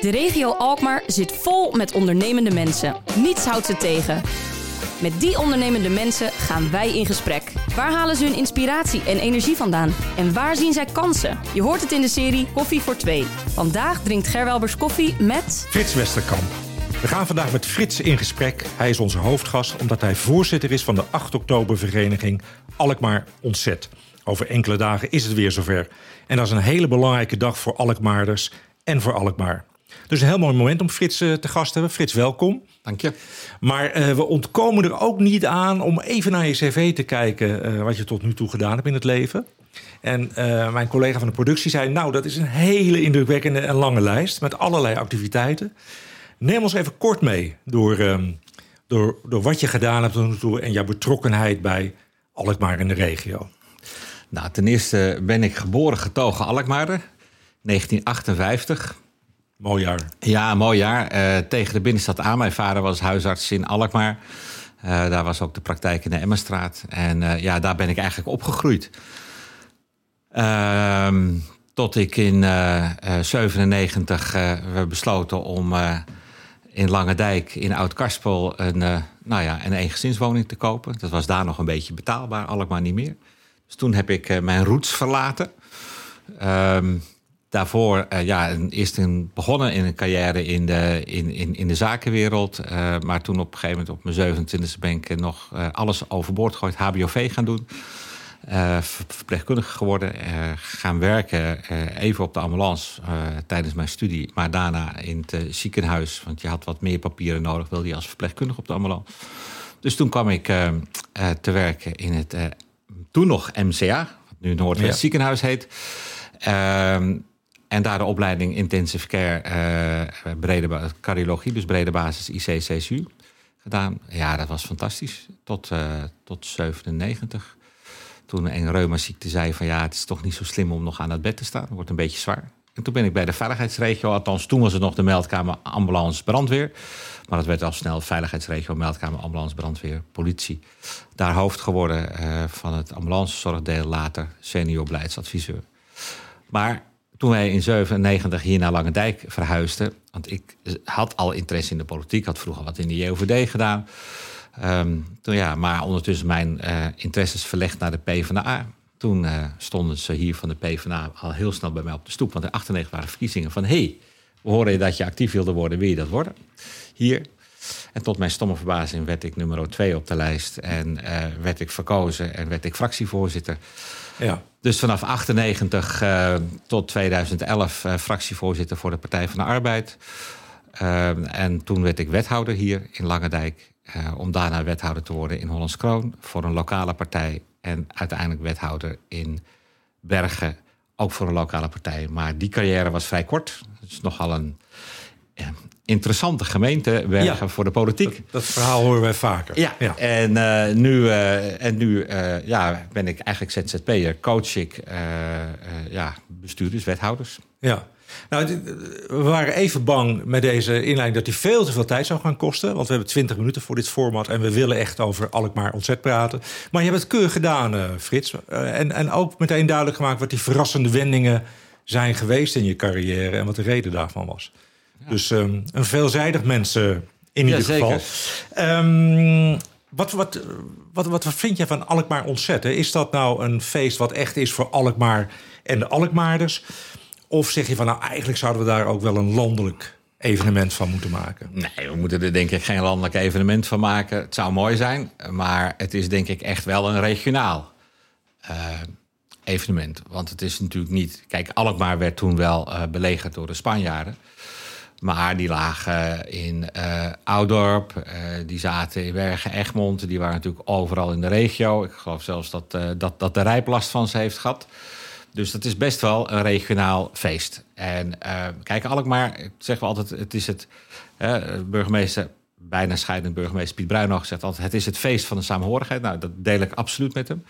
De regio Alkmaar zit vol met ondernemende mensen. Niets houdt ze tegen. Met die ondernemende mensen gaan wij in gesprek. Waar halen ze hun inspiratie en energie vandaan? En waar zien zij kansen? Je hoort het in de serie Koffie voor Twee. Vandaag drinkt Gerwelbers koffie met... Frits Westerkamp. We gaan vandaag met Frits in gesprek. Hij is onze hoofdgast omdat hij voorzitter is van de 8 oktober vereniging Alkmaar Ontzet. Over enkele dagen is het weer zover. En dat is een hele belangrijke dag voor Alkmaarders en voor Alkmaar. Dus een heel mooi moment om Frits eh, te gast te hebben. Frits, welkom. Dank je. Maar uh, we ontkomen er ook niet aan om even naar je cv te kijken... Uh, wat je tot nu toe gedaan hebt in het leven. En uh, mijn collega van de productie zei... nou, dat is een hele indrukwekkende en lange lijst... met allerlei activiteiten. Neem ons even kort mee door, um, door, door wat je gedaan hebt tot nu toe... en jouw betrokkenheid bij Alkmaar in de regio. Nou, ten eerste ben ik geboren getogen Alkmaarder. 1958... Mooi jaar. Ja, mooi jaar. Uh, tegen de binnenstad aan. Mijn vader was huisarts in Alkmaar. Uh, daar was ook de praktijk in de Emmerstraat. En uh, ja, daar ben ik eigenlijk opgegroeid. Ehm, tot ik in 97 we besloten om in Lange in Oud-Karspel een, nou ja, een eengezinswoning te kopen. Dat was daar nog een beetje betaalbaar, Alkmaar niet meer. Dus toen heb ik mijn roots verlaten. Um, daarvoor uh, ja, eerst een, begonnen in een carrière in de, in, in, in de zakenwereld. Uh, maar toen op een gegeven moment op mijn 27e ben ik nog uh, alles overboord gegooid. HBOV gaan doen. verpleegkundige geworden. gaan werken even op de ambulance tijdens mijn studie. Maar daarna in het ziekenhuis. Want je had wat meer papieren nodig. Wilde je als verpleegkundige op de ambulance. Dus toen kwam ik te werken in het toen nog MCA. Wat nu Noordwest ja. Ziekenhuis heet. Uh, en daar de opleiding Intensive Care, uh, brede cardiologie, dus brede basis IC-CSU gedaan. Ja, dat was fantastisch. Tot, uh, tot 97. Toen een reumaziekte zei van ja, het is toch niet zo slim om nog aan het bed te staan. Het wordt een beetje zwaar. En toen ben ik bij de veiligheidsregio, althans toen was het nog de meldkamer ambulance brandweer. Maar dat werd al snel veiligheidsregio, meldkamer ambulance brandweer, politie. Daar hoofd geworden uh, van het ambulancezorgdeel, later senior beleidsadviseur. Maar toen wij in 97 hier naar Langendijk verhuisden, want ik had al interesse in de politiek, had vroeger wat in de JOVD gedaan. Um, toen, ja, maar ondertussen mijn uh, interesses verlegd naar de PvdA. Toen uh, stonden ze hier van de PvdA al heel snel bij mij op de stoep. Want in 98 waren verkiezingen van... hey, we horen dat je actief wilde worden, wil je dat worden? Hier. En tot mijn stomme verbazing werd ik nummer 2 op de lijst. En uh, werd ik verkozen en werd ik fractievoorzitter. Ja. Dus vanaf 98 uh, tot 2011 uh, fractievoorzitter voor de Partij van de Arbeid. Uh, en toen werd ik wethouder hier in Langendijk. om daarna wethouder te worden in Hollands Kroon voor een lokale partij. En uiteindelijk wethouder in Bergen, ook voor een lokale partij. Maar die carrière was vrij kort. Het is nogal een interessante gemeente Bergen ja, voor de politiek. Dat, dat, verhaal horen wij vaker. Ja, ja. en uh, nu, uh, en nu uh, ja, ben ik eigenlijk ZZP'er, coach ik ja, bestuurders, wethouders. Ja. Nou, we waren even bang met deze inleiding dat hij veel te veel tijd zou gaan kosten. Want we hebben 20 minuten voor dit format en we willen echt over Alkmaar ontzet praten. Maar je hebt het keurig gedaan, Frits. en, en ook meteen duidelijk gemaakt wat die verrassende wendingen zijn geweest in je carrière en wat de reden daarvan was. Dus um, een veelzijdig mens uh, in ieder geval. Um, wat, wat, wat, wat, wat vind jij van Alkmaar ontzetten? Is dat nou een feest wat echt is voor Alkmaar en de Alkmaarders? Of zeg je van nou eigenlijk zouden we daar ook wel een landelijk evenement van moeten maken? Nee, we moeten er denk ik geen landelijk evenement van maken. Het zou mooi zijn, maar het is denk ik echt wel een regionaal uh, evenement. Want het is natuurlijk niet... Kijk, Alkmaar werd toen wel uh, belegerd door de Spanjaarden. Maar die lagen in uh, Oudorp, uh, die zaten in Bergen, Egmond. Die waren natuurlijk overal in de regio. Ik geloof zelfs dat, uh, dat, dat de Rijp last van ze heeft gehad. Dus dat is best wel een regionaal feest. En kijk, Alkmaar, ik zeg wel altijd, het is het... burgemeester, bijna scheidend burgemeester Piet Bruinhoog zegt altijd... het is het feest van de samenhorigheid. Nou, dat deel ik absoluut met hem.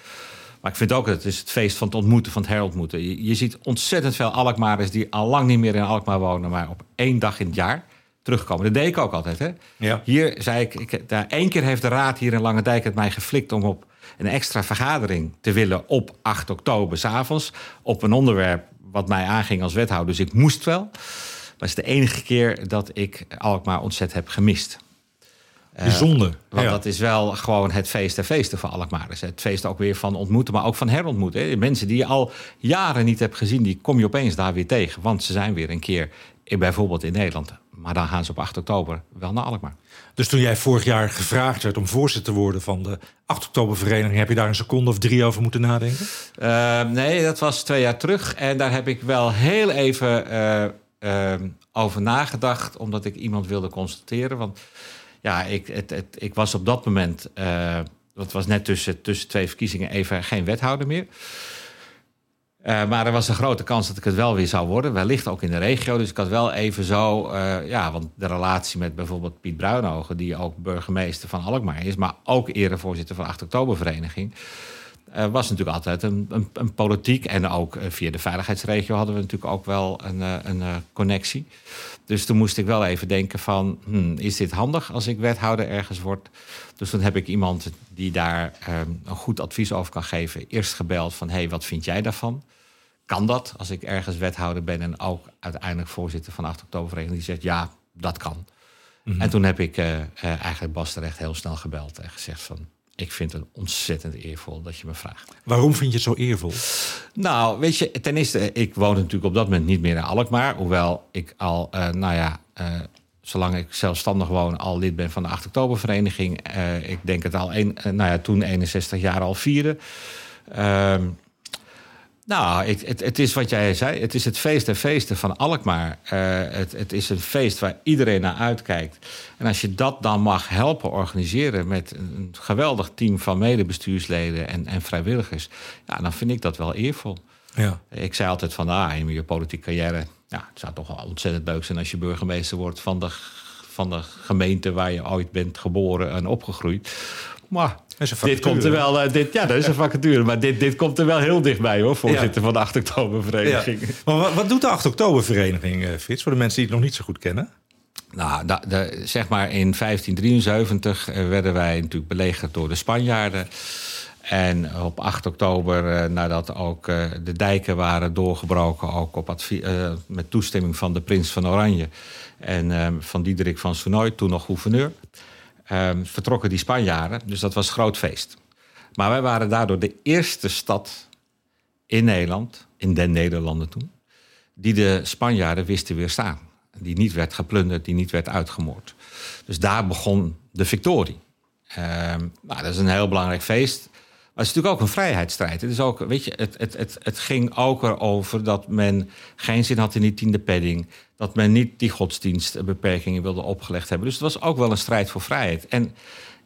Maar ik vind ook dat het is het feest van het ontmoeten, van het herontmoeten. Je, je ziet ontzettend veel Alkmaarders die al lang niet meer in Alkmaar wonen, maar op één dag in het jaar terugkomen. Dat deed ik ook altijd. Hè? Ja. Hier zei ik, ik daar, één keer heeft de raad hier in Lange Dijk het mij geflikt om op een extra vergadering te willen op 8 oktober s'avonds. Op een onderwerp wat mij aanging als wethouder. Dus ik moest wel. het is de enige keer dat ik Alkmaar ontzet heb gemist. Bijzonder. Want ja. dat is wel gewoon het feest der feesten voor Alkmaarders. Het feest ook weer van ontmoeten, maar ook van herontmoeten. Mensen die je al jaren niet hebt gezien, die kom je opeens daar weer tegen. Want ze zijn weer een keer, in- bijvoorbeeld in Nederland. Maar dan gaan ze op 8 oktober wel naar Alkmaar. Dus toen jij vorig jaar gevraagd werd om voorzitter te worden van de 8 oktobervereniging, heb je daar een seconde of drie over moeten nadenken? Eh, nee, dat was twee jaar terug. En daar heb ik wel heel even eh, eh, over nagedacht, omdat ik iemand wilde consulteren. Want ja, ik, het, het, ik was op dat moment, dat was net tussen, tussen twee verkiezingen, even geen wethouder meer. Eh, maar er was een grote kans dat ik het wel weer zou worden. Wellicht ook in de regio. Dus ik had wel even zo... eh, ja, want de relatie met bijvoorbeeld Piet Bruinogen... die ook burgemeester van Alkmaar is... maar ook erevoorzitter van de 8 Oktobervereniging... eh, was natuurlijk altijd een, een, een politiek. En ook eh, via de veiligheidsregio hadden we natuurlijk ook wel een, eh, een eh, connectie. Dus toen moest ik wel even denken van... hmm, is dit handig als ik wethouder ergens word? Dus toen heb ik iemand die daar eh, een goed advies over kan geven... eerst gebeld van, hey, wat vind jij daarvan? Kan dat als ik ergens wethouder ben... en ook uiteindelijk voorzitter van 8 oktobervereniging... die zegt, ja, dat kan. En toen heb ik eigenlijk Bas terecht heel snel gebeld en gezegd van... ik vind het ontzettend eervol dat je me vraagt. Waarom vind je het zo eervol? Nou, weet je, ten eerste, ik woonde natuurlijk op dat moment niet meer in Alkmaar. Hoewel ik al, eh, nou ja, eh, zolang ik zelfstandig woon, al lid ben van de 8 Oktobervereniging. Eh, ik denk het al, een, nou ja, toen 61 jaar al vierde. Ehm, nou, ik, het, het is wat jij zei. Het is het feest der feesten van Alkmaar. Eh, het, het is een feest waar iedereen naar uitkijkt. En als je dat dan mag helpen organiseren met een geweldig team van medebestuursleden en, en vrijwilligers, ja, dan vind ik dat wel eervol. Ja. Ik zei altijd van, ah, in je politieke carrière, ja, het zou toch wel ontzettend leuk zijn als je burgemeester wordt van de, van de gemeente waar je ooit bent geboren en opgegroeid. Maar dit komt er wel, eh, dit, ja, dat is een vacature, maar dit, dit komt er wel heel dichtbij hoor, voorzitter van de 8 Ja. Oktobervereniging. Maar wat, wat doet de 8 oktobervereniging, eh Frits, voor de mensen die het nog niet zo goed kennen? Nou, da- de, zeg maar in 1573 eh, werden wij natuurlijk belegerd door de Spanjaarden. En op 8 oktober, eh, nadat ook eh, de dijken waren doorgebroken, ook op advie- eh, met toestemming van de prins van Oranje en van Diederik van Sonoy, toen nog gouverneur, eh, vertrokken die Spanjaarden. Dus dat was groot feest. Maar wij waren daardoor de eerste stad in Nederland, in den Nederlanden toen, die de Spanjaarden wisten weerstaan. Die niet werd geplunderd, die niet werd uitgemoord. Dus daar begon de victorie. Ehm, nou, dat is een heel belangrijk feest. Maar het is natuurlijk ook een vrijheidsstrijd. Het, is ook, weet je, het, het, het, het ging ook erover dat men geen zin had in die tiende padding. Dat men niet die godsdienstbeperkingen wilde opgelegd hebben. Dus het was ook wel een strijd voor vrijheid. En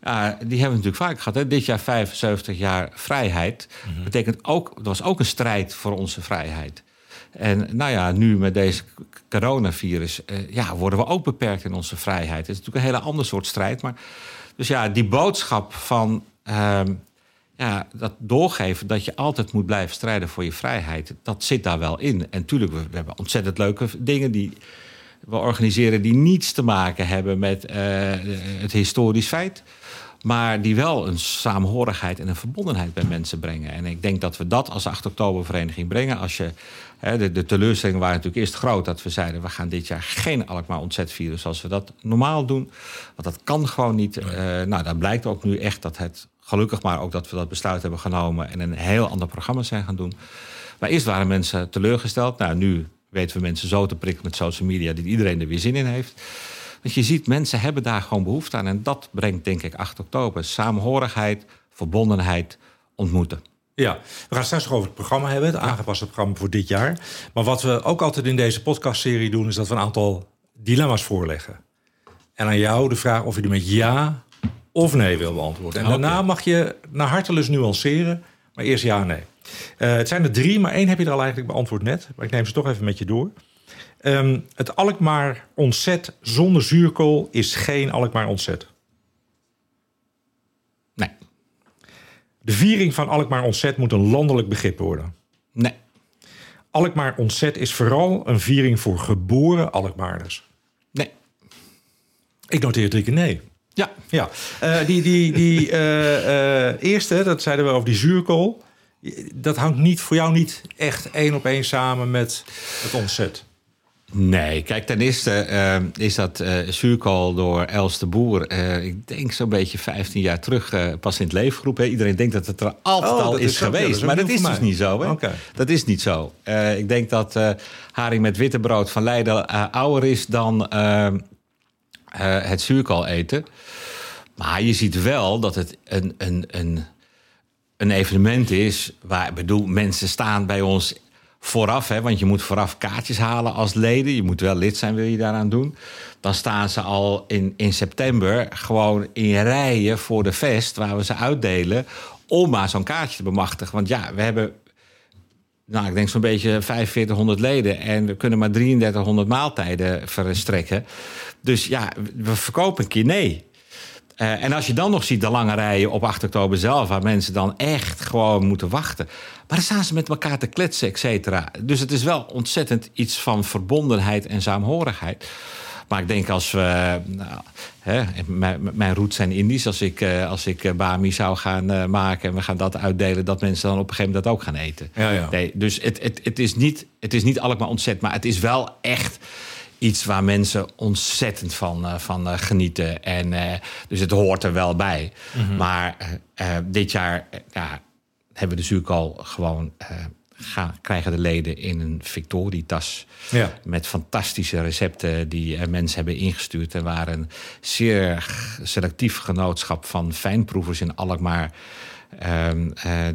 ja, die hebben we natuurlijk vaak gehad. Hè? Dit jaar 75 jaar vrijheid. Betekent ook, dat was ook een strijd voor onze vrijheid. En nou ja, nu met deze coronavirus eh, ja, worden we ook beperkt in onze vrijheid. Het is natuurlijk een hele ander soort strijd. Maar, dus ja, die boodschap van ehm, ja, dat doorgeven dat je altijd moet blijven strijden voor je vrijheid, dat zit daar wel in. En tuurlijk, we, we hebben ontzettend leuke dingen die we organiseren die niets te maken hebben met eh, het historisch feit. Maar die wel een saamhorigheid en een verbondenheid bij mensen brengen. En ik denk dat we dat als 8 oktobervereniging brengen. Als je, hè, de, de teleurstellingen waren natuurlijk eerst groot dat we zeiden... we gaan dit jaar geen Alkmaar ontzet vieren zoals we dat normaal doen. Want dat kan gewoon niet. Eh, nou, dan blijkt ook nu echt dat het... gelukkig maar ook dat we dat besluit hebben genomen... en een heel ander programma zijn gaan doen. Maar eerst waren mensen teleurgesteld. Nou, nu weten we mensen zo te prikken met social media... dat iedereen er weer zin in heeft. Want je ziet, mensen hebben daar gewoon behoefte aan. En dat brengt, denk ik, 8 oktober. Samenhorigheid, verbondenheid, ontmoeten. Ja, we gaan straks nog over het programma hebben, het aangepaste programma voor dit jaar. Maar wat we ook altijd in deze podcastserie doen, is dat we een aantal dilemma's voorleggen. En aan jou de vraag of je er met ja of nee wil beantwoorden. En daarna mag je naar hartelust nuanceren, maar eerst ja nee. Eh, het zijn er drie, maar één heb je er al eigenlijk beantwoord net. Maar ik neem ze toch even met je door. Ehm, het Alkmaar ontzet zonder zuurkool is geen Alkmaar ontzet. Nee, De viering van Alkmaar ontzet moet een landelijk begrip worden. nee, Alkmaar ontzet is vooral een viering voor geboren Alkmaarders. nee. Ik noteer drie keer nee. Ja, Ja, Eh, die, die, die eh, eh, eerste, dat zeiden we over die zuurkool. Dat hangt niet, voor jou niet echt één op één samen met het ontzet. Nee, kijk, ten eerste uh, is dat uh, zuurkool door Els de Boer, uh, ik denk zo'n beetje 15 jaar terug, pas in het leven geroepen. Iedereen denkt dat het er altijd oh, al is, is geweest, ja, dat maar dat is dus niet zo. Hè? Okay. Dat is niet zo. ik denk dat haring met witte brood van Leiden ouder is dan het zuurkool eten. Maar je ziet wel dat het een, een, een, een evenement is waar, bedoel, mensen staan bij ons vooraf, hè, want je moet vooraf kaartjes halen als leden. Je moet wel lid zijn, wil je daaraan doen. Dan staan ze al in, in september gewoon in rijen voor de fest waar we ze uitdelen. Om maar zo'n kaartje te bemachtigen. Want ja, we hebben nou, ik denk zo'n beetje 4500 leden. En we kunnen maar 3300 maaltijden verstrekken. Dus ja, we verkopen een keer nee. En als je dan nog ziet de lange rijen op 8 oktober zelf, waar mensen dan echt gewoon moeten wachten. Maar dan staan ze met elkaar te kletsen, et cetera. Dus het is wel ontzettend iets van verbondenheid en saamhorigheid. Maar ik denk als we. Nou, hè, mijn, mijn roots zijn Indisch. Als ik, uh, als ik uh, Bami zou gaan uh, maken en we gaan dat uitdelen, dat mensen dan op een gegeven moment dat ook gaan eten. Ja, ja. Nee, dus het, het, het, is niet, het is niet allemaal ontzet, maar het is wel echt iets waar mensen ontzettend van, uh, van uh, genieten. En, uh, dus het hoort er wel bij. Mm -hmm. Maar dit jaar ja, hebben we de zuurkool gewoon... Gaan, krijgen de leden in een Victorie-tas. Ja. Met fantastische recepten die mensen hebben ingestuurd. En waar een zeer selectief genootschap van fijnproevers in Alkmaar. Uh,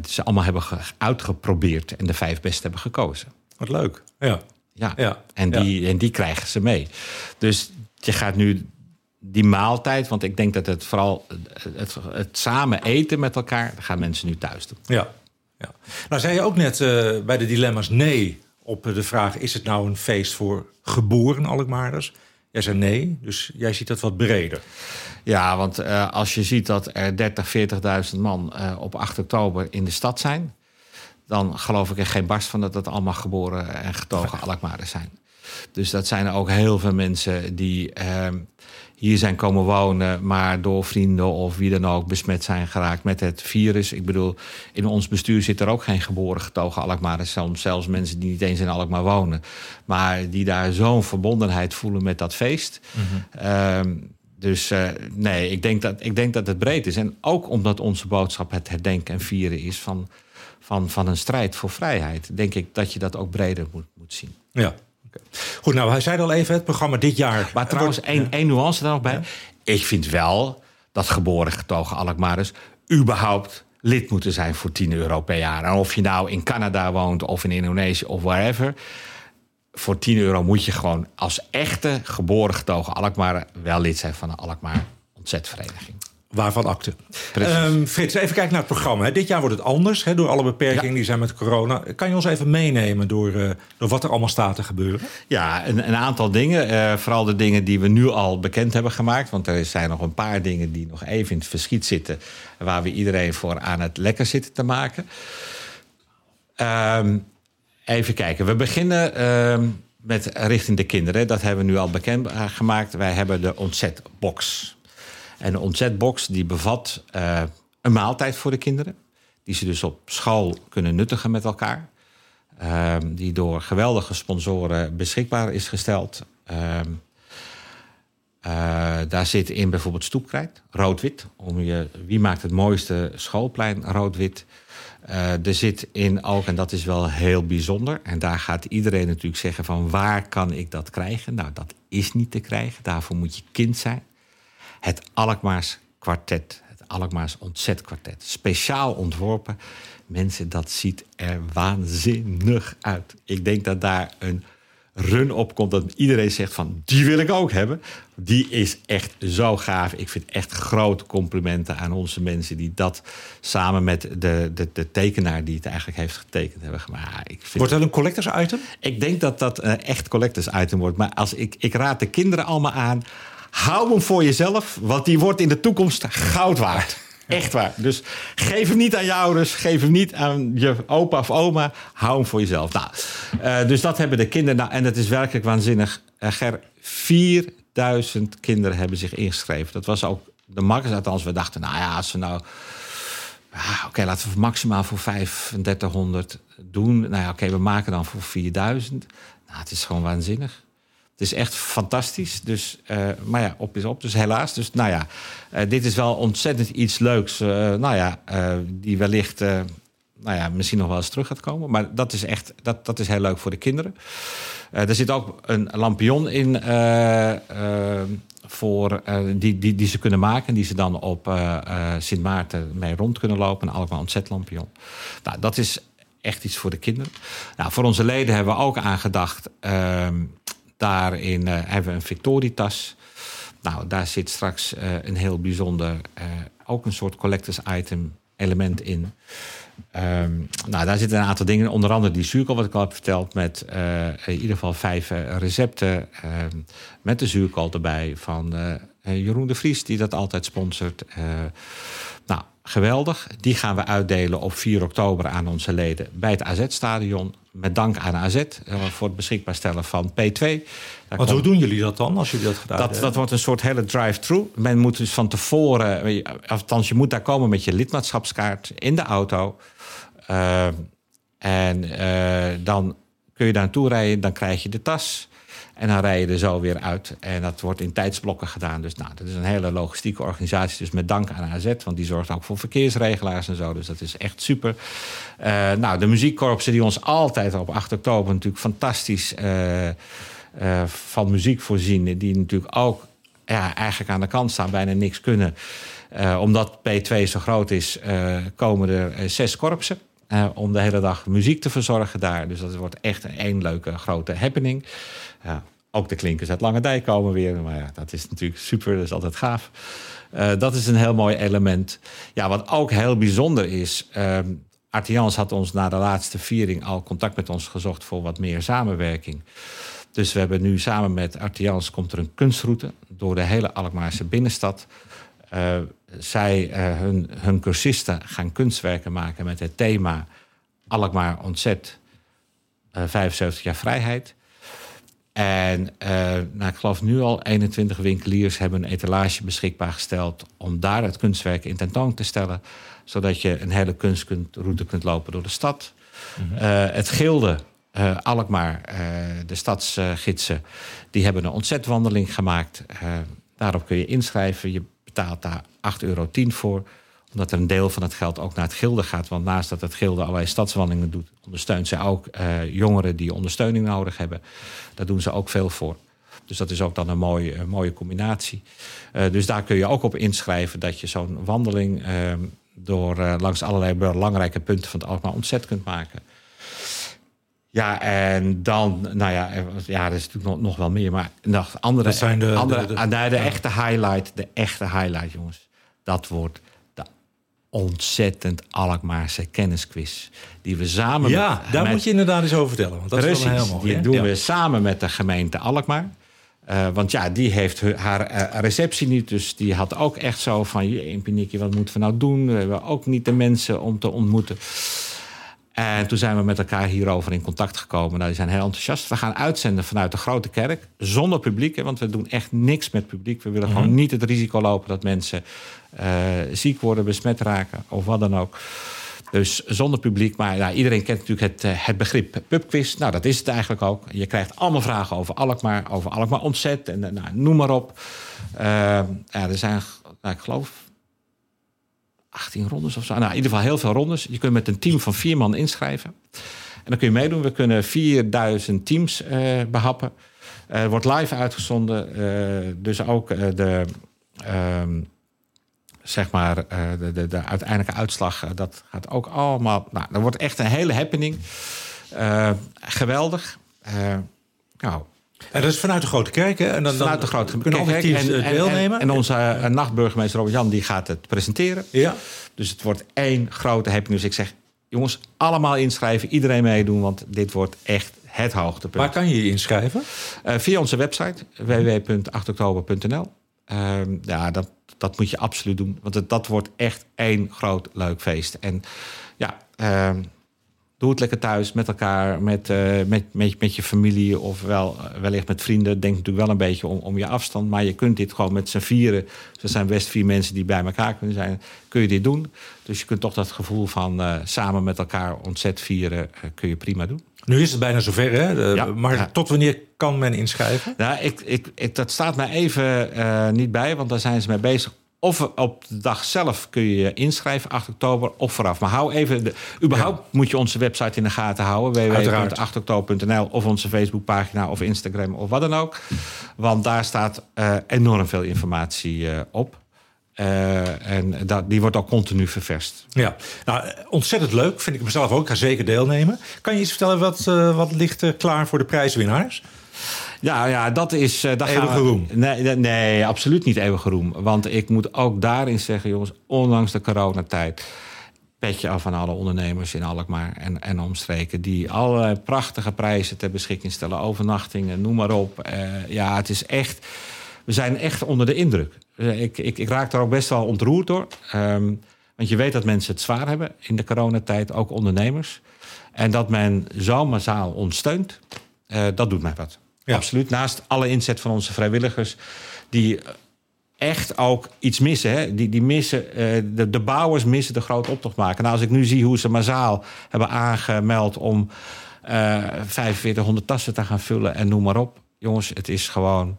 ze allemaal hebben uitgeprobeerd en de vijf beste hebben gekozen. Wat leuk. Ja. Ja, ja. En, die, en die krijgen ze mee. Dus je gaat nu die maaltijd, want ik denk dat het vooral het, het, samen eten met elkaar, dat gaan mensen nu thuis doen. Ja, ja. Nou zei je ook net uh, bij de dilemma's nee op de vraag: is het nou een feest voor geboren Alkmaarders? Jij zei nee, dus jij ziet dat wat breder. Ja, want uh, als je ziet dat er 30, 40.000 man uh, op 8 oktober in de stad zijn dan geloof ik er geen barst van dat dat allemaal geboren en getogen Alkmaarders zijn. Dus dat zijn er ook heel veel mensen die uh, hier zijn komen wonen, maar door vrienden of wie dan ook besmet zijn geraakt met het virus. Ik bedoel, in ons bestuur zit er ook geen geboren getogen Alkmaarders, zelfs, zelfs mensen die niet eens in Alkmaar wonen, maar die daar zo'n verbondenheid voelen met dat feest. Mm -hmm. dus uh, nee, ik denk, dat, ik denk dat het breed is. En ook omdat onze boodschap het herdenken en vieren is van van, van een strijd voor vrijheid, denk ik dat je dat ook breder moet, moet zien. Ja. Goed, nou, hij zei al even, het programma dit jaar. Maar trouwens, één, één nuance daar nog bij. Ik vind wel dat geboren getogen Alkmaarders überhaupt lid moeten zijn voor 10 euro per jaar. En of je nou in Canada woont of in Indonesië of wherever. Voor 10 euro moet je gewoon als echte geboren getogen Alkmaar wel lid zijn van een Alkmaar ontzetvereniging. Waarvan akte. Um, Frits, even kijken naar het programma. Dit jaar wordt het anders hè, door alle beperkingen die zijn met corona. Kan je ons even meenemen door, uh, door wat er allemaal staat te gebeuren? Ja, een, een aantal dingen. Uh, vooral de dingen die we nu al bekend hebben gemaakt. Want er zijn nog een paar dingen die nog even in het verschiet zitten. Waar we iedereen voor aan het lekker zitten te maken. Um, even kijken. We beginnen um, met richting de kinderen. Dat hebben we nu al bekend eh, gemaakt. Wij hebben de ontzetbox. En de ontzetbox die bevat uh, een maaltijd voor de kinderen. Die ze dus op school kunnen nuttigen met elkaar. Uh, die door geweldige sponsoren beschikbaar is gesteld. Uh, daar zit in bijvoorbeeld stoepkrijt, rood-wit. Om je, wie maakt het mooiste schoolplein rood-wit? Uh, er zit in ook, en dat is wel heel bijzonder... en daar gaat iedereen natuurlijk zeggen van waar kan ik dat krijgen? Nou, dat is niet te krijgen. Daarvoor moet je kind zijn het Alkmaars kwartet. Het Alkmaars ontzetkwartet. Speciaal ontworpen. Mensen, dat ziet er waanzinnig uit. Ik denk dat daar een run op komt dat iedereen zegt van die wil ik ook hebben. Die is echt zo gaaf. Ik vind echt grote complimenten aan onze mensen die dat samen met de, de, de tekenaar die het eigenlijk heeft getekend hebben gemaakt. Ik vind wordt dat een collectors item? Ik denk dat dat een echt collectors item wordt. Maar als ik, ik raad de kinderen allemaal aan Hou hem voor jezelf, want die wordt in de toekomst goud waard. Echt waar. Dus geef hem niet aan je ouders, geef hem niet aan je opa of oma. Hou hem voor jezelf. Nou, uh, dus dat hebben de kinderen. Nou, en dat is werkelijk waanzinnig. Uh, Ger, 4000 kinderen hebben zich ingeschreven. Dat was ook de makkers. Althans, we dachten, nou ja, als we nou... Ah, oké, laten we maximaal voor 3500 doen. Nou ja, oké, we maken dan voor 4000. Nou, het is gewoon waanzinnig. Het is echt fantastisch. Dus, maar ja, op is op. Dus helaas. Dus nou ja, dit is wel ontzettend iets leuks. nou ja, die wellicht nou ja, misschien nog wel eens terug gaat komen. Maar dat is echt dat, dat is heel leuk voor de kinderen. er zit ook een lampion in voor, die, die, die ze kunnen maken. Die ze dan op Sint Maarten mee rond kunnen lopen. Een Alkmaar ontzetlampion. Nou, dat is echt iets voor de kinderen. Nou, voor onze leden hebben we ook aangedacht. Ehm, daarin hebben we een Victoritas. Nou, daar zit straks een heel bijzonder, ook een soort collectors item element in. Um, nou, daar zitten een aantal dingen. Onder andere die zuurkool, wat ik al heb verteld. Met in ieder geval vijf recepten. Uh, met de zuurkool erbij van eh, Jeroen de Vries, die dat altijd sponsort. Geweldig. Die gaan we uitdelen op 4 oktober aan onze leden bij het AZ-stadion. Met dank aan AZ voor het beschikbaar stellen van P2. Wat hoe doen jullie dat dan als jullie dat gedaan dat, Dat wordt een soort hele drive-through. Men moet dus van tevoren, althans je moet daar komen met je lidmaatschapskaart in de auto. Uh, en uh, dan kun je daar naartoe rijden, dan krijg je de tas. En dan rij je er zo weer uit. En dat wordt in tijdsblokken gedaan. Dus nou, dat is een hele logistieke organisatie. Dus met dank aan AZ, want die zorgt ook voor verkeersregelaars en zo. Dus dat is echt super. Uh, nou, de muziekkorpsen die ons altijd op 8 oktober natuurlijk fantastisch uh, uh, van muziek voorzien. Die natuurlijk ook ja, eigenlijk aan de kant staan, bijna niks kunnen. omdat P2 zo groot is, komen er zes korpsen. Uh, om de hele dag muziek te verzorgen daar. Dus dat wordt echt een één leuke grote happening. Ook de klinkers uit Lange Dijk komen weer. Maar ja, dat is natuurlijk super, dat is altijd gaaf. Uh, dat is een heel mooi element. Ja, wat ook heel bijzonder is. Uh, Artians had ons na de laatste viering al contact met ons gezocht voor wat meer samenwerking. Dus we hebben nu samen met Artians komt er een kunstroute door de hele Alkmaarse binnenstad. Zij, uh, hun, hun cursisten gaan kunstwerken maken met het thema Alkmaar ontzet, uh, 75 jaar vrijheid. En nou, ik geloof nu al 21 winkeliers hebben een etalage beschikbaar gesteld om daar het kunstwerk in tentoon te stellen, zodat je een hele kunstroute kunt lopen door de stad. Mm -hmm. het Gilde, Alkmaar, de stadsgidsen, die hebben een ontzetwandeling gemaakt. daarop kun je inschrijven. Je betaalt daar 8,10 euro voor omdat er een deel van het geld ook naar het gilde gaat. Want naast dat het gilde allerlei stadswandelingen doet... ondersteunt ze ook uh, jongeren die ondersteuning nodig hebben. Daar doen ze ook veel voor. Dus dat is ook dan een mooie, mooie combinatie. Uh, dus daar kun je ook op inschrijven dat je zo'n wandeling... Uh, door langs allerlei belangrijke punten van het Alkmaar ontzet kunt maken. Ja, en dan, nou ja, ja er is natuurlijk nog, nog wel meer. Maar nog andere, dat zijn de, andere, de, de, de, de echte highlight, de echte highlight, jongens. Dat wordt de ontzettend Alkmaarse kennisquiz. Die we samen Ja, met, daar met, moet je inderdaad eens over vertellen. Want dat precies, is wel heel mooi. Die doen ja. we samen met de gemeente Alkmaar. Uh, want ja, die heeft haar uh, receptie niet. Dus die had ook echt zo van... je Piniki, wat moeten we nou doen? We hebben ook niet de mensen om te ontmoeten. En toen zijn we met elkaar hierover in contact gekomen. Nou, die zijn heel enthousiast. We gaan uitzenden vanuit de grote kerk. Zonder publiek, hè, want we doen echt niks met publiek. We willen mm -hmm. gewoon niet het risico lopen dat mensen uh, ziek worden, besmet raken of wat dan ook. Dus zonder publiek. Maar iedereen kent natuurlijk het, het begrip pubquiz. Nou, dat is het eigenlijk ook. Je krijgt allemaal vragen over Alkmaar, over Alkmaar ontzet en nou, noem maar op. Uh, ja, er zijn, nou, ik geloof, 18 rondes of zo. Nou, in ieder geval heel veel rondes. Je kunt met een team van vier man inschrijven. En dan kun je meedoen. We kunnen 4000 teams uh, behappen. Uh, wordt live uitgezonden. Uh, dus ook de, zeg maar, de, de, de, uiteindelijke uitslag. dat gaat ook allemaal. Nou, dat wordt echt een hele happening. geweldig. nou, en dat is vanuit de Grote Kerk, hè? En dan, vanuit de Grote Kerk. Kunnen alle teams en, deelnemen? En, en onze uh, nachtburgemeester Robert-Jan die gaat het presenteren. Ja. Dus het wordt één grote happening. Dus ik zeg, jongens, allemaal inschrijven. Iedereen meedoen, want dit wordt echt het hoogtepunt. Waar kan je je inschrijven? Uh, via onze website, www.8oktober.nl. Uh, ja, dat, dat moet je absoluut doen. Want het, dat wordt echt één groot leuk feest. En ja... Doe het lekker thuis met elkaar, met, uh, met, met, met je familie of wel, wellicht met vrienden. Denk natuurlijk wel een beetje om, om je afstand. Maar je kunt dit gewoon met z'n vieren. Er zijn best vier mensen die bij elkaar kunnen zijn. Kun je dit doen. Dus je kunt toch dat gevoel van uh, samen met elkaar ontzet vieren, uh, kun je prima doen. Nu is het bijna zover, hè? De- Ja, maar ja. tot wanneer kan men inschrijven? Nou, ik, ik, ik, dat staat mij even eh, niet bij, want daar zijn ze mee bezig. Of op de dag zelf kun je je inschrijven, 8 oktober, of vooraf. Maar hou even, de, überhaupt moet je onze website in de gaten houden. Uiteraard. www.8oktober.nl of onze Facebookpagina of Instagram of wat dan ook. Want daar staat eh, enorm veel informatie eh, op. Eh, en dat, die wordt ook continu ververst. Ja, nou, ontzettend leuk. Vind ik mezelf ook. Ik ga zeker deelnemen. Kan je eens vertellen wat, wat ligt klaar voor de prijswinnaars? Ja, ja dat is... Eeuwige roem. Nee, nee, absoluut niet eeuwige roem. Want ik moet ook daarin zeggen, jongens... ondanks de coronatijd... petje af aan alle ondernemers in Alkmaar en, en omstreken... die allerlei prachtige prijzen ter beschikking stellen. Overnachtingen, noem maar op. Eh, ja, het is echt... We zijn echt onder de indruk. Eh, Ik, ik, ik raak daar ook best wel ontroerd door. Ehm, want je weet dat mensen het zwaar hebben in de coronatijd, ook ondernemers. En dat men zo massaal ons steunt, dat doet mij wat. Ja. Absoluut. Naast alle inzet van onze vrijwilligers, die echt ook iets missen. Hè? Die, die missen eh, de, de bouwers missen de grote optocht maken. Nou, als ik nu zie hoe ze massaal hebben aangemeld om eh 4500 tassen te gaan vullen en noem maar op. Jongens, het is gewoon,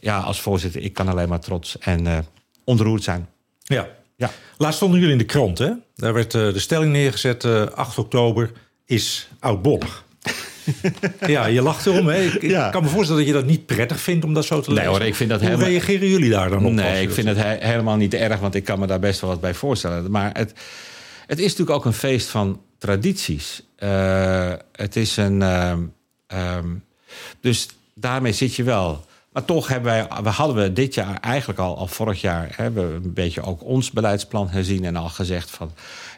ja, als voorzitter, ik kan alleen maar trots en eh, ontroerd zijn. Ja. Ja. Laatst stonden jullie in de krant, hè? Daar werd eh, de stelling neergezet: eh, 8 oktober is oudbollig. ja, je lacht erom. Hè? Ik, kan me voorstellen dat je dat niet prettig vindt om dat zo te Nee, lezen. hoor, ik vind dat Hoe helemaal- reageren jullie daar dan op? Nee, ik vind het he- helemaal niet erg, want ik kan me daar best wel wat bij voorstellen. Maar het, het is natuurlijk ook een feest van tradities. Eh, het is een. ehm, ehm, dus daarmee zit je wel. Maar toch hebben wij, we hadden we dit jaar eigenlijk al, al vorig jaar, hebben we een beetje ook ons beleidsplan herzien en al gezegd van,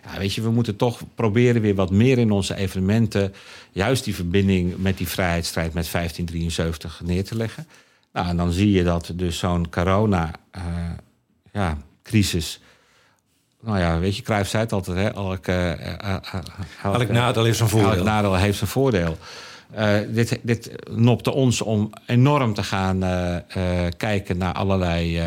ja, weet je, we moeten toch proberen weer wat meer in onze evenementen, juist die verbinding met die vrijheidsstrijd met 1573 neer te leggen. Nou, en dan zie je dat dus zo'n corona, eh, ja. Nou ja, weet je, Cruijff zei het altijd, hè? Elk, eh, elk, Elk nadeel heeft zijn voordeel. Elk nadeel heeft zijn voordeel. Eh, dit, dit nopte ons om enorm te gaan eh, eh, kijken naar allerlei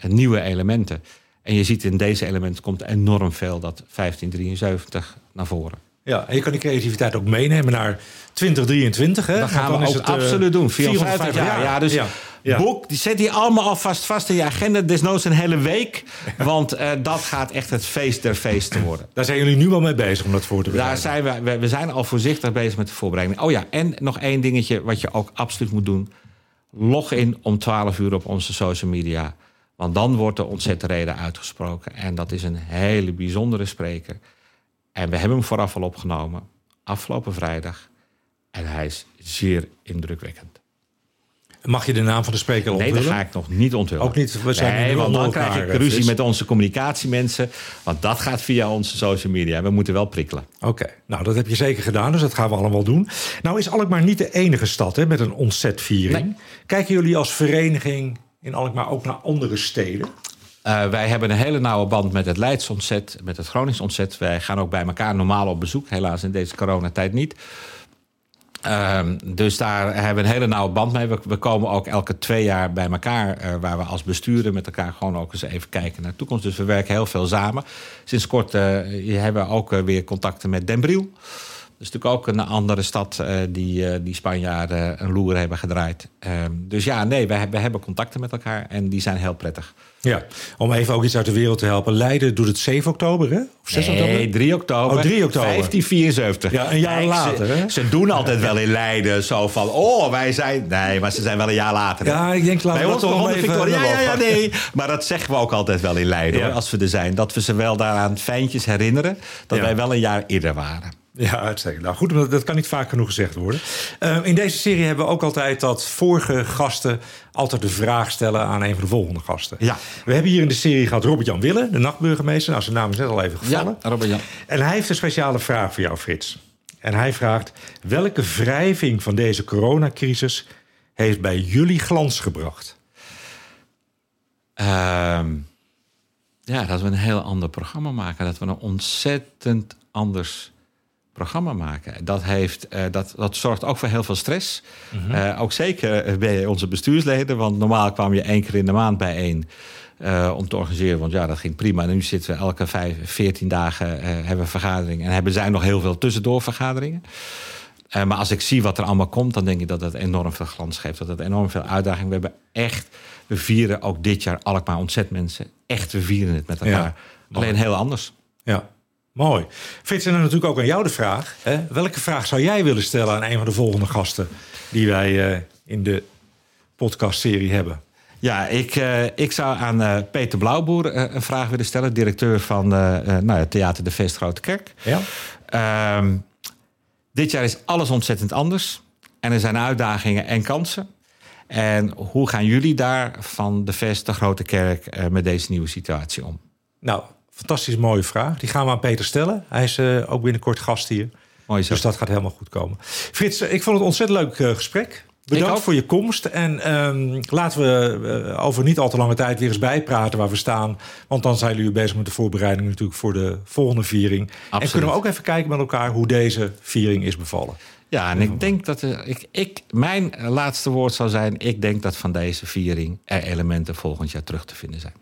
nieuwe elementen. En je ziet in deze elementen komt enorm veel dat 1573 naar voren. Ja, en je kan die creativiteit ook meenemen naar 2023. Hè? Dat gaan dan we ook het, absoluut doen. 450 450 jaar. Ja, dus Ja, ja. boek, die zet die allemaal alvast vast in je agenda. Desnoods een hele week. Want eh, dat gaat echt het feest der feesten worden. Daar zijn jullie nu al mee bezig om dat voor te Daar bereiden. zijn we, we, we zijn al voorzichtig bezig met de voorbereiding. Oh ja, en nog één dingetje wat je ook absoluut moet doen. Log in om 12 uur op onze social media. Want dan wordt de ontzette reden uitgesproken. En dat is een hele bijzondere spreker. En we hebben hem vooraf al opgenomen. Afgelopen vrijdag. En hij is zeer indrukwekkend. Mag je de naam van de spreker Nee, dat onthullen? ga ik nog niet onthullen. Ook niet, we zijn nee, want dan krijg ik ruzie met onze communicatiemensen. Want dat gaat via onze social media. We moeten wel prikkelen. Oké, nou dat heb je zeker gedaan, dus dat gaan we allemaal doen. Nou is Alkmaar niet de enige stad hè, met een ontzetviering. Nee. Kijken jullie als vereniging in Alkmaar ook naar andere steden? Eh, wij hebben een hele nauwe band met het Leids ontzet, met het Gronings ontzet. Wij gaan ook bij elkaar normaal op bezoek, helaas in deze coronatijd niet. Ehm, dus daar hebben we een hele nauwe band mee. We, komen ook elke twee jaar bij elkaar, eh, waar we als besturen met elkaar gewoon ook eens even kijken naar de toekomst. Dus we werken heel veel samen. Sinds kort eh, hebben we ook eh, weer contacten met Den Briel. Dat is natuurlijk ook een andere stad die, die Spanjaarden een loer hebben gedraaid. Ehm, dus ja, nee, we, we hebben contacten met elkaar en die zijn heel prettig. Ja, om even ook iets uit de wereld te helpen. Leiden doet het 7 oktober, hè? Of 6 oktober? Nee, 3 oktober. Oh, 3 oktober. 1574. Ja, een jaar Kijk, later, Ze, hè? ze doen altijd wel in Leiden zo van... Oh, wij zijn... Nee, maar ze zijn wel een jaar later. hè? Ja, ik denk, laten Bij we ons toch even Victoria. Ja, ja, ja, nee. Maar dat zeggen we ook altijd wel in Leiden, Ja. hoor, als we er zijn. Dat we ze wel daaraan fijntjes herinneren... dat Ja. wij wel een jaar eerder waren. Ja, uitstekend. Nou goed, dat- kan niet vaak genoeg gezegd worden. Eh, in deze serie hebben we ook altijd dat vorige gasten altijd de vraag stellen aan een van de volgende gasten. Ja. We hebben hier in de serie gehad Robert-Jan Wille, de nachtburgemeester. Nou, zijn naam is net al even gevallen. Ja, Robert Jan. En hij heeft een speciale vraag voor jou, Frits. En hij vraagt: welke wrijving van deze coronacrisis heeft bij jullie glans gebracht? Ehm, ja, dat we een heel ander programma maken. Dat we een ontzettend anders programma maken. Dat, heeft, eh, dat, dat zorgt ook voor heel veel stress. Eh, ook zeker bij onze bestuursleden. Want normaal kwam je één keer in de maand bijeen. eh om te organiseren, want ja, dat ging prima. En nu zitten we elke vijf, veertien dagen eh, hebben we vergaderingen. En hebben zij nog heel veel tussendoor vergaderingen. Eh, maar als ik zie wat er allemaal komt, dan denk ik dat het enorm veel glans geeft. Dat het enorm veel uitdaging. We hebben echt, we vieren ook dit jaar Alkmaar ontzet mensen. Echt, we vieren het met elkaar. Alleen heel anders. Ja, mooi. Frits, en dan natuurlijk ook aan jou de vraag. Hè? Welke vraag zou jij willen stellen aan een van de volgende gasten die wij uh, in de podcastserie hebben? Ja, ik, uh, ik zou aan uh, Peter Blauwboer een vraag willen stellen. Directeur van nou, Theater de Feest Grote Kerk. Ja. Ehm, dit jaar is alles ontzettend anders. En er zijn uitdagingen en kansen. En hoe gaan jullie daar van de Vest, de Grote Kerk, met deze nieuwe situatie om? Nou, fantastisch mooie vraag. Die gaan we aan Peter stellen. Hij is ook binnenkort gast hier. Mooi zo. Dus dat gaat helemaal goed komen. Frits, ik vond het een ontzettend leuk gesprek. Bedankt voor je komst. En um, laten we uh, over niet al te lange tijd weer eens bijpraten waar we staan. Want dan zijn jullie bezig met de voorbereiding natuurlijk voor de volgende viering. Absoluut. En kunnen we ook even kijken met elkaar hoe deze viering is bevallen. Ja, en ik denk dat ik, ik, mijn laatste woord zou zijn: ik denk dat van deze viering er elementen volgend jaar terug te vinden zijn.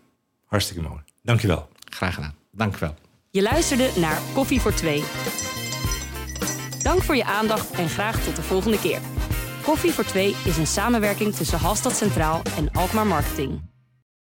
Hartstikke mooi. Dankjewel. Graag gedaan. Dank wel. Je luisterde naar Koffie voor Twee. Dank voor je aandacht en graag tot de volgende keer. Koffie voor Twee is een samenwerking tussen Halstad Centraal en Alkmaar Marketing.